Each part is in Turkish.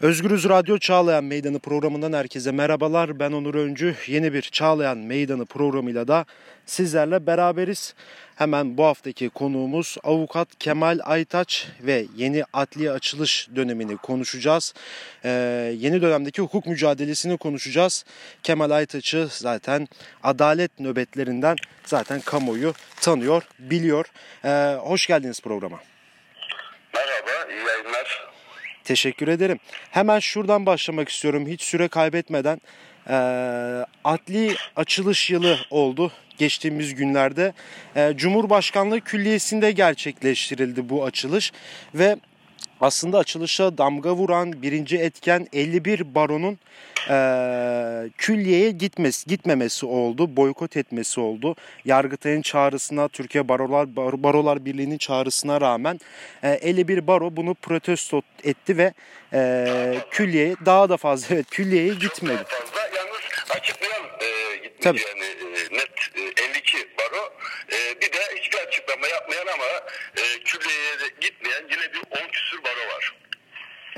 Özgürüz Radyo Çağlayan Meydanı programından herkese merhabalar. Ben Onur Öncü. Yeni bir Çağlayan Meydanı programıyla da sizlerle beraberiz. Hemen bu haftaki konuğumuz avukat Kemal Aytaç ve yeni adli açılış dönemini konuşacağız. Ee, yeni dönemdeki hukuk mücadelesini konuşacağız. Kemal Aytaç'ı zaten adalet nöbetlerinden zaten kamuoyu tanıyor, biliyor. Ee, hoş geldiniz programa. Teşekkür ederim. Hemen şuradan başlamak istiyorum hiç süre kaybetmeden. E, adli açılış yılı oldu geçtiğimiz günlerde. E, Cumhurbaşkanlığı Külliyesi'nde gerçekleştirildi bu açılış ve aslında açılışa damga vuran birinci etken 51 baronun e, külliyeye gitmesi, gitmemesi oldu, boykot etmesi oldu. Yargıtay'ın çağrısına, Türkiye Barolar Barolar Birliği'nin çağrısına rağmen e, 51 baro bunu protesto etti ve e, külliyeye daha da fazla evet külliyeye gitmedi. Yalnız açıklayan e, Tabii. e, net e, 52 baro. E, bir de hiçbir açıklama yapmayan ama e, külliyeye gitmeyen yine bir 10 küsür baro var.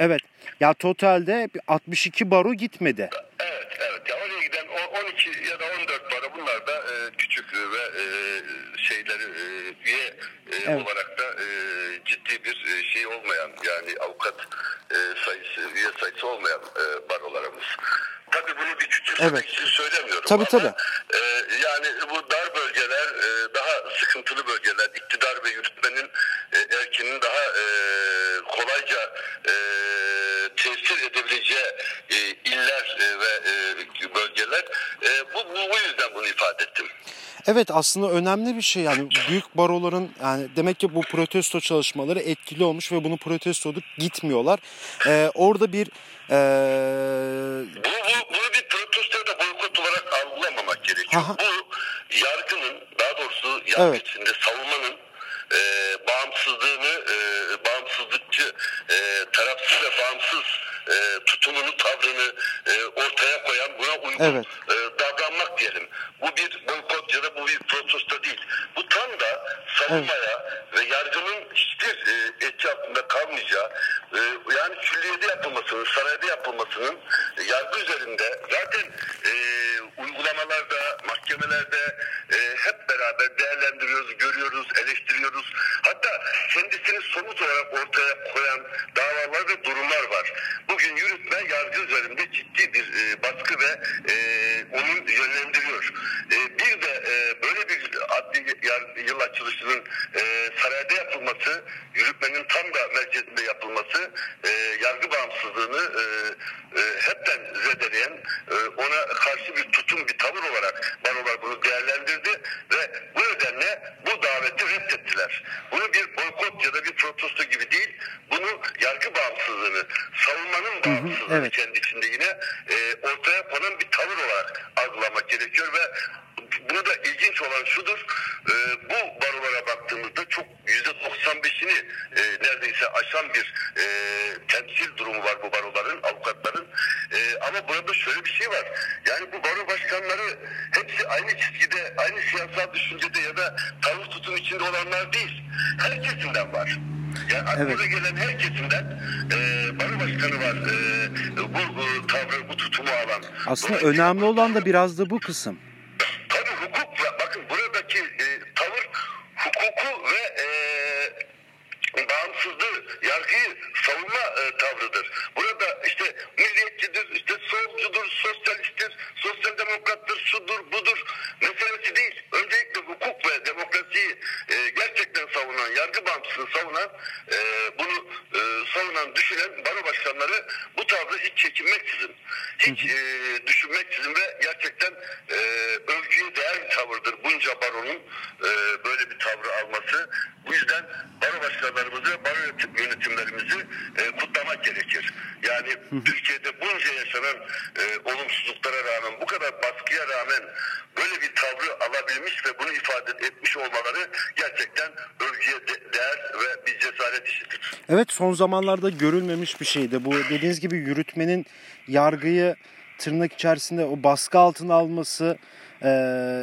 Evet. Ya totalde 62 baro gitmedi. Evet, evet. Ya oraya giden o 12 ya da 14 baro bunlar da e, küçük ve e, şeyleri e, üye Evet. olarak da ciddi bir şey olmayan yani avukat sayısı, üye sayısı olmayan barolarımız. Tabii bunu bir küçümsemek Evet. için söylemiyorum Tabii, ama tabii. e, yani bu dar bölgeler e, daha sıkıntılı bölgeler iktidar ve yürütmenin Evet aslında önemli bir şey yani büyük baroların yani demek ki bu protesto çalışmaları etkili olmuş ve bunu protesto edip gitmiyorlar. Ee, orada bir ee, Bu, bu, bunu bir protesto da boykot olarak algılamamak gerekiyor. Aha. Bu yargının daha doğrusu yargı Evet. içinde savunmanın e, bağımsızlığını, e, bağımsızlıkçı, e, tarafsız ve bağımsız e, tutumunu, tavrını e, ortaya koyan, buna uygun Evet. e, davranmak diyelim. Bu bir boykot ya da bu bir protesto değil. Bu tam da savunmaya ve yargının hiçbir e, etki altında kalmayacağı, e, yani külliyede yapılmasının, sarayda yapılmasının e, yargı üzerinde zaten e, uygulamalarda, mahkemelerde e, hep beraber değerlendiriyoruz, görüyoruz, eleştiriyoruz. Hatta kendisini somut olarak ortaya koyan davalar ve durumlar var. Bugün yürütme yargı üzerinde ciddi bir e, baskı ve e, onu yönlendiriyor. E, bir de e, böyle bir adli yıl açılışının e, sarayda yapılması, yürütmenin tam da merkezinde yapılması e, yargı bağımsızlığını e, e, hepten zedeleyen, e, ona karşı bir tutum, bir tavır olarak barolar bunu değerlendirdi ve bu nedenle bu daveti reddettiler. Bunu bir boykot ya da bir protesto gibi değil, bunu yargı bağımsızlığını, savunmanın bağımsızlığını evet. kendi içinde yine e, ortaya konan bir tavır olarak algılamak gerekiyor ve burada ilginç olan şudur, e, bu barolara baktığımızda çok yüzde 95'ini e, neredeyse aşan bir e, temsil durumu var bu baroların, avukatların. E, ama burada şöyle bir şey var. Yani bu baro başkanları hepsi aynı çizgide, aynı siyasal düşüncede ya da tavır tutum içinde olanlar değil. Her kesimden var. Yani aklınıza gelen her kesimden e, baro başkanı var. E, bu e, tavrı, bu tutumu alan. aslında önemli olan da biraz da bu kısım. Tabii hukuk ve bakın buradaki e, tavır hukuku ve e, bağımsızlığı, yargıyı savunma e, tavrıdır. Burada işte milliyetçidir, işte solcudur, sosyalisttir, sosyal demokrattır, şudur, budur meselesi değil. Öncelikle hukuk ve demokrasiyi e, gerçekten savunan, yargı bağımsızlığını savunan, e, bunu e, savunan, düşünen baro başkanları bu tavrı hiç çekinmeksizin, hiç e, düşünmeksizin ve gerçekten e, övgüye değer bir bunca baronun e, böyle bir tavrı alması. Bu yüzden baro başkanlarımızı, baro yönetim- yönetimlerimizi e, kutlamak gerekir. Yani Türkiye'de bunca yaşanan e, olumsuzluklara rağmen, bu kadar baskıya rağmen böyle bir tavrı alabilmiş ve bunu ifade etmiş olmaları gerçekten övgüye de- değer ve bir cesaret işidir. Evet son zamanlarda görülmemiş bir şeydi. Bu dediğiniz gibi yürütmenin yargıyı tırnak içerisinde o baskı altına alması e,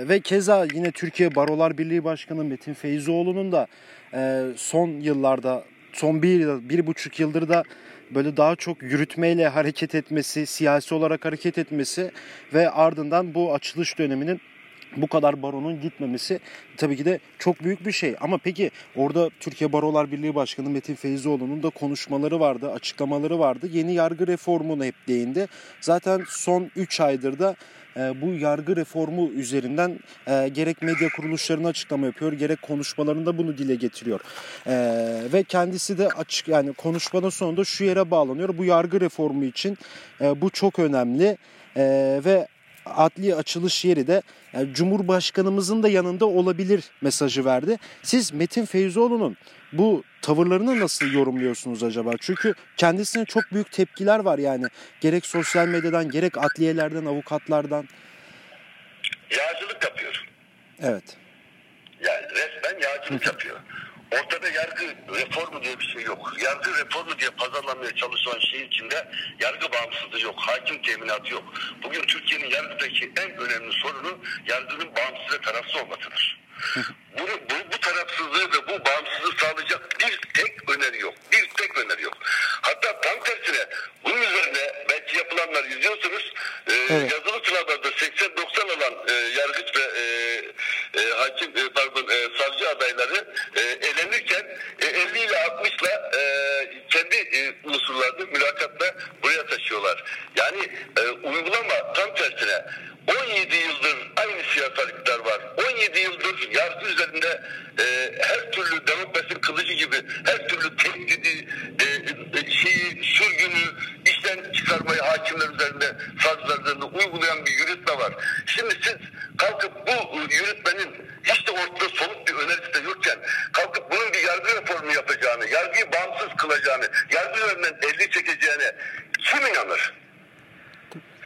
ve keza yine Türkiye Barolar Birliği Başkanı Metin Feyzoğlu'nun da e, son yıllarda son bir, bir buçuk yıldır da böyle daha çok yürütmeyle hareket etmesi, siyasi olarak hareket etmesi ve ardından bu açılış döneminin bu kadar baronun gitmemesi tabii ki de çok büyük bir şey. Ama peki orada Türkiye Barolar Birliği Başkanı Metin Feyzioğlu'nun da konuşmaları vardı, açıklamaları vardı. Yeni yargı reformuna hep değindi. Zaten son 3 aydır da e, bu yargı reformu üzerinden e, gerek medya kuruluşlarına açıklama yapıyor gerek konuşmalarında bunu dile getiriyor. E, ve kendisi de açık yani konuşmanın sonunda şu yere bağlanıyor. Bu yargı reformu için bu çok önemli e, ve adli açılış yeri de yani Cumhurbaşkanımızın da yanında olabilir mesajı verdi. Siz Metin Feyzoğlu'nun bu tavırlarını nasıl yorumluyorsunuz acaba? Çünkü kendisine çok büyük tepkiler var yani. Gerek sosyal medyadan gerek adliyelerden, avukatlardan. Yağcılık yapıyor. Evet. Yani resmen yağcılık yapıyor. Ortada yargı reformu diye bir şey yok. Yargı reformu diye pazarlanmaya çalışılan şey içinde yargı bağımsızlığı yok. Hakim teminatı yok. Bugün Türkiye'nin yargıdaki en önemli sorunu yargının bağımsız ve tarafsız olmasıdır. mülakatla buraya taşıyorlar. Yani e, uygulama tam tersine 17 yıldır aynı siyasal iktidar var. 17 yıldır yargı üzerinde e, her türlü demokrasi kılıcı gibi her türlü tehdidi, e, e, şeyi, sürgünü işten çıkarmayı hakimler üzerinde, savcılar uygulayan bir yürütme var. Şimdi siz kalkıp bu yürütmenin hiç de ortada somut bir önerisi de yokken kalkıp bunun bir yargı reformu yapacağını, yargıyı bağımsız kılacağını, yargı üzerinden elli çekeceğine kim inanır?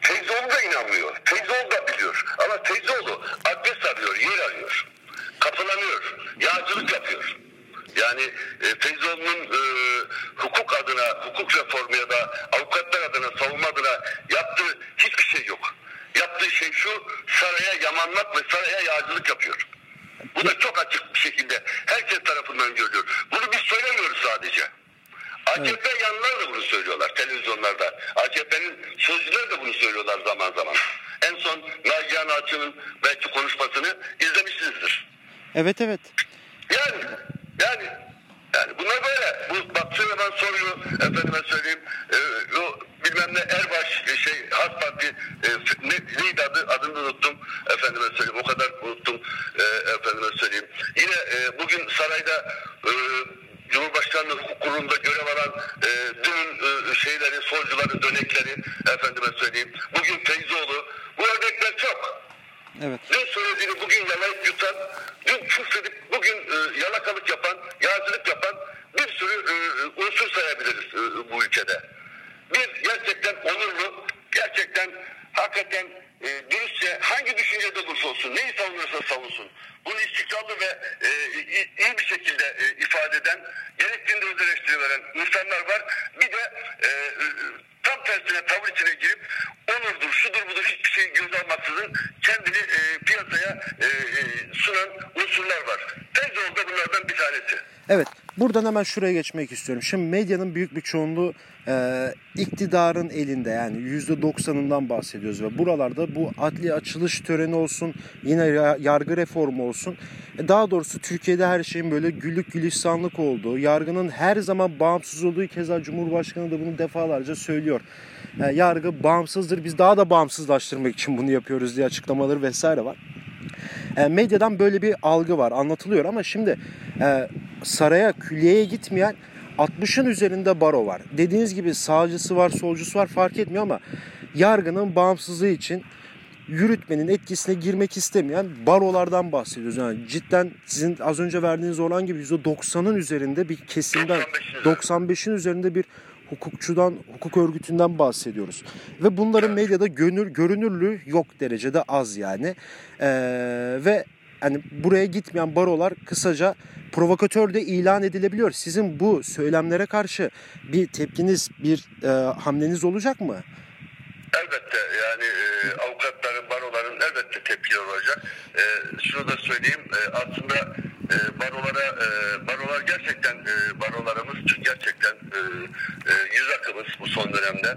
Feyzoğlu da inanmıyor. Feyzoğlu da biliyor. Ama Feyzoğlu adres arıyor, yer arıyor. Kapılanıyor. Yağcılık yapıyor. Yani e, Feyzoğlu'nun e, hukuk adına, hukuk reformu ya da avukatlar adına, savunma adına yaptığı hiçbir şey yok. Yaptığı şey şu, saraya yamanmak ve saraya yağcılık yapıyor. Bu da çok açık bir şekilde herkes tarafından görülüyor. Bunu biz söylemiyoruz sadece. AKP evet. yanlılar da bunu söylüyorlar televizyonlarda. AKP'nin sözcüleri de bunu söylüyorlar zaman zaman. En son Nagihan Açı'nın belki konuşmasını izlemişsinizdir. Evet evet. Yani yani yani bunlar böyle. Bu bak Süleyman Soylu efendime söyleyeyim e, o bilmem ne Erbaş e, şey Halk Parti e, ne, neydi adı adını unuttum efendime söyleyeyim o kadar unuttum e, efendime söyleyeyim. Yine e, bugün sarayda e, Cumhurbaşkanlığı hukuk kurulunda görev alan e, dünün e, şeyleri, solcuları, dönekleri efendime söyleyeyim. Bugün Feyzoğlu. Bu örnekler çok. Evet. Dün söylediğini bugün yalayıp yutan, dün küfredip bugün e, yalakalık yapan, yağcılık yapan bir sürü e, unsur sayabiliriz e, bu ülkede. Bir gerçekten onurlu, gerçekten hakikaten e, dürüstçe hangi düşüncede olursa olsun, neyi savunursa savunsun. Bunu istikrarlı ve e, iyi bir şekilde e, ifade eden, gerektiğinde öz eleştiri veren insanlar var. Bir de e, tam tersine tavır içine girip onurdur, şudur budur hiçbir şey göz almaksızın kendini e, piyasaya e, e, sunan unsurlar var. Tezol da bunlardan bir tanesi. Evet. Buradan hemen şuraya geçmek istiyorum. Şimdi medyanın büyük bir çoğunluğu e, iktidarın elinde yani %90'ından bahsediyoruz ve buralarda bu adli açılış töreni olsun yine yargı reformu olsun e, daha doğrusu Türkiye'de her şeyin böyle güllük gülistanlık olduğu yargının her zaman bağımsız olduğu keza Cumhurbaşkanı da bunu defalarca söylüyor. E, yargı bağımsızdır biz daha da bağımsızlaştırmak için bunu yapıyoruz diye açıklamaları vesaire var. E, medyadan böyle bir algı var anlatılıyor ama şimdi e, saraya külliyeye gitmeyen 60'ın üzerinde baro var. Dediğiniz gibi sağcısı var, solcusu var fark etmiyor ama yargının bağımsızlığı için yürütmenin etkisine girmek istemeyen barolardan bahsediyoruz. Yani cidden sizin az önce verdiğiniz oran gibi %90'ın üzerinde bir kesimden 95'in üzerinde bir hukukçudan, hukuk örgütünden bahsediyoruz. Ve bunların medyada gönür, görünürlüğü yok derecede az yani. Ee, ve hani buraya gitmeyen barolar kısaca provokatör de ilan edilebiliyor. Sizin bu söylemlere karşı bir tepkiniz, bir e, hamleniz olacak mı? Elbette yani e, avukatların, baroların elbette tepkiler olacak. E, şunu da söyleyeyim e, aslında e, barolara e, barolar gerçekten e, barolarımız gerçekten e, e, yüz akımız bu son dönemde.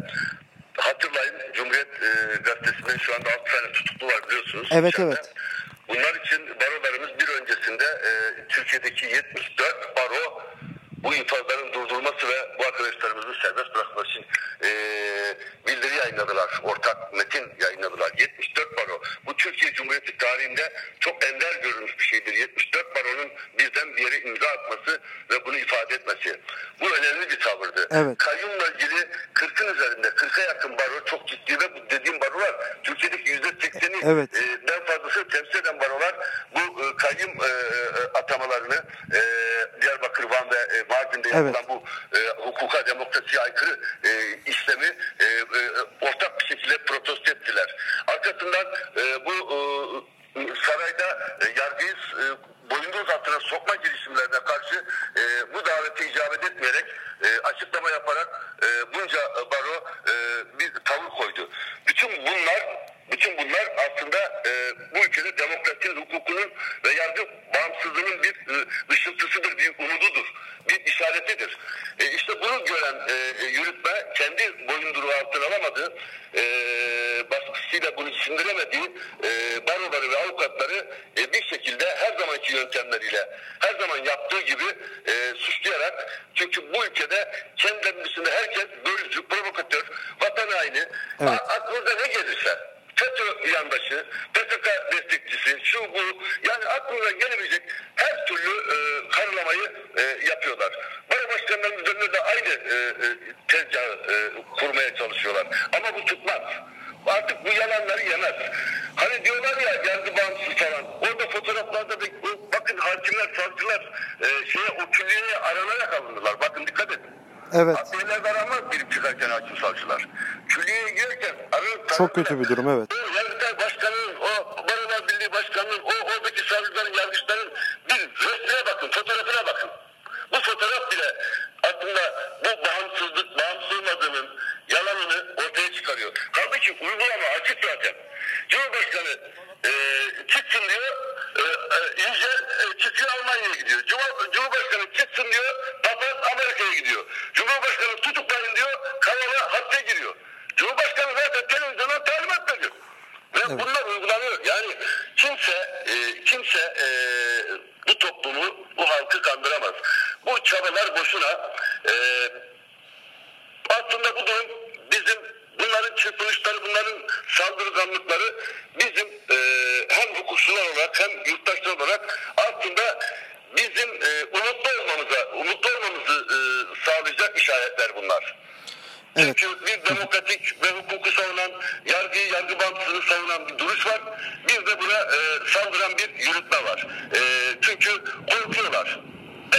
Hatırlayın Cumhuriyet e, Gazetesi'nde şu anda 6 tane tutuklu var biliyorsunuz. Evet, içeride. evet. Bunlar için barolarımız bir öncesinde e, Türkiye'deki 74 baro bu infazların durdurulması ve bu arkadaşlarımızın serbest bırakması için e, bildiri yayınladılar. Ortak metin yayınladılar. 74 baro. Bu Türkiye Cumhuriyeti tarihinde çok ender görülmüş bir şeydir. 74 baronun birden bir yere imza atması ve bunu ifade etmesi. Bu önemli bir tavırdı. Evet. Kayyumla ilgili 40'ın üzerinde 40'a yakın baro çok ciddi ve bu dediğim barolar Türkiye'deki %80'i Evet. e, den fazlası temsil eden barolar bu e, kayyum e, e, atamalarını e, Diyarbakır, Van ve e, Mardin'de yapılan Evet. bu e, hukuka, demokrasiye aykırı e, işlemi e, e, ortak bir şekilde protesto ettiler. Arkasından e, bu e, sarayda e, yargıyı e, boyunduruz altına sokma girişimlerine karşı e, bu davete icabet etmeyerek e, açıklama yaparak e, bunca e, baro e, bir tavır koydu. Bütün bunlar bütün bunlar aslında e, bu ülkede demokrasinin, hukukunun ve yargı bağımsızlığının bir e, ışıltısıdır, bir umududur, bir işaretidir. E, işte bunu gören e, e, yürütme kendi boyunduruğu altına alamadı, e, baskısıyla bunu sindiremediği e, baroları ve avukatları e, bir şekilde her zamanki yöntemleriyle, her zaman yaptığı gibi e, suçlayarak çünkü bu ülkede kendilerinin dışında herkes bölücü, provokatör, vatan haini, Evet. aklınıza ne gelirse FETÖ yandaşı, PKK destekçisi, şu bu yani aklınıza gelebilecek her türlü e, karalamayı e, yapıyorlar. Baro başkanlarının üzerinde de aynı e, e, tezgahı e, kurmaya çalışıyorlar. Ama bu tutmaz. Artık bu yalanları yemez. Hani diyorlar ya yargı bağımsız falan. Orada fotoğraflarda da bu- bakın hakimler, savcılar e, şeye o külliyeye aranarak alındılar. Bakın dikkat Evet. Adliyeler aranmaz girip çıkarken hakim savcılar. Külliyeye girerken arınıp Çok kötü bir durum, evet. O Yargıtay Başkanı'nın, o Barolar Birliği Başkanı'nın, o oradaki savcıların, yargıçların bir resmine bakın, fotoğrafına bakın. Bu fotoğraf bile aslında bu bağımsızlık, bağımsız olmadığının yalanını ortaya çıkarıyor. Halbuki uygulama açık zaten. Cumhurbaşkanı e, çıksın diyor, e, e, Yücel e, çıkıyor Almanya'ya gidiyor. Çabalar boşuna. E, aslında bu durum bizim bunların çırpınışları, bunların saldırganlıkları bizim e, hem hukukçular olarak hem yurttaşlar olarak aslında bizim e, umutlu olmamıza, umutlu olmamızı e, sağlayacak işaretler bunlar. Evet. Çünkü bir demokratik ve hukuku savunan, yargıyı, yargı bağımsızlığını savunan bir duruş var. Bir de buna e, saldıran bir yürütme var. E, çünkü korkuyorlar.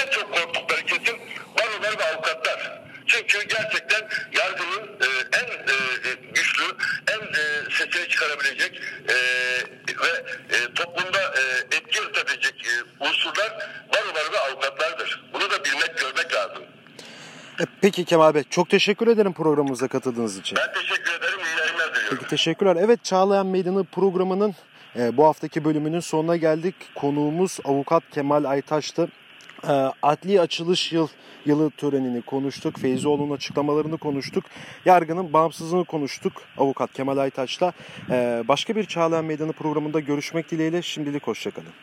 En çok korktukları kesim barolar ve avukatlar. Çünkü gerçekten yargının e, en e, e, güçlü, en e, sesini çıkarabilecek e, ve e, toplumda e, etki yaratabilecek e, unsurlar barolar ve avukatlardır. Bunu da bilmek, görmek lazım. E, Peki Kemal Bey çok teşekkür ederim programımıza katıldığınız için. Ben teşekkür ederim. İyi yayınlar diliyorum. Peki teşekkürler. Evet Çağlayan Meydanı programının e, bu haftaki bölümünün sonuna geldik. Konuğumuz avukat Kemal Aytaş'tı. E, adli açılış yıl yılı törenini konuştuk. Feyzioğlu'nun açıklamalarını konuştuk. Yargının bağımsızlığını konuştuk avukat Kemal Aytaş'la. E, başka bir Çağlayan Meydanı programında görüşmek dileğiyle şimdilik hoşçakalın.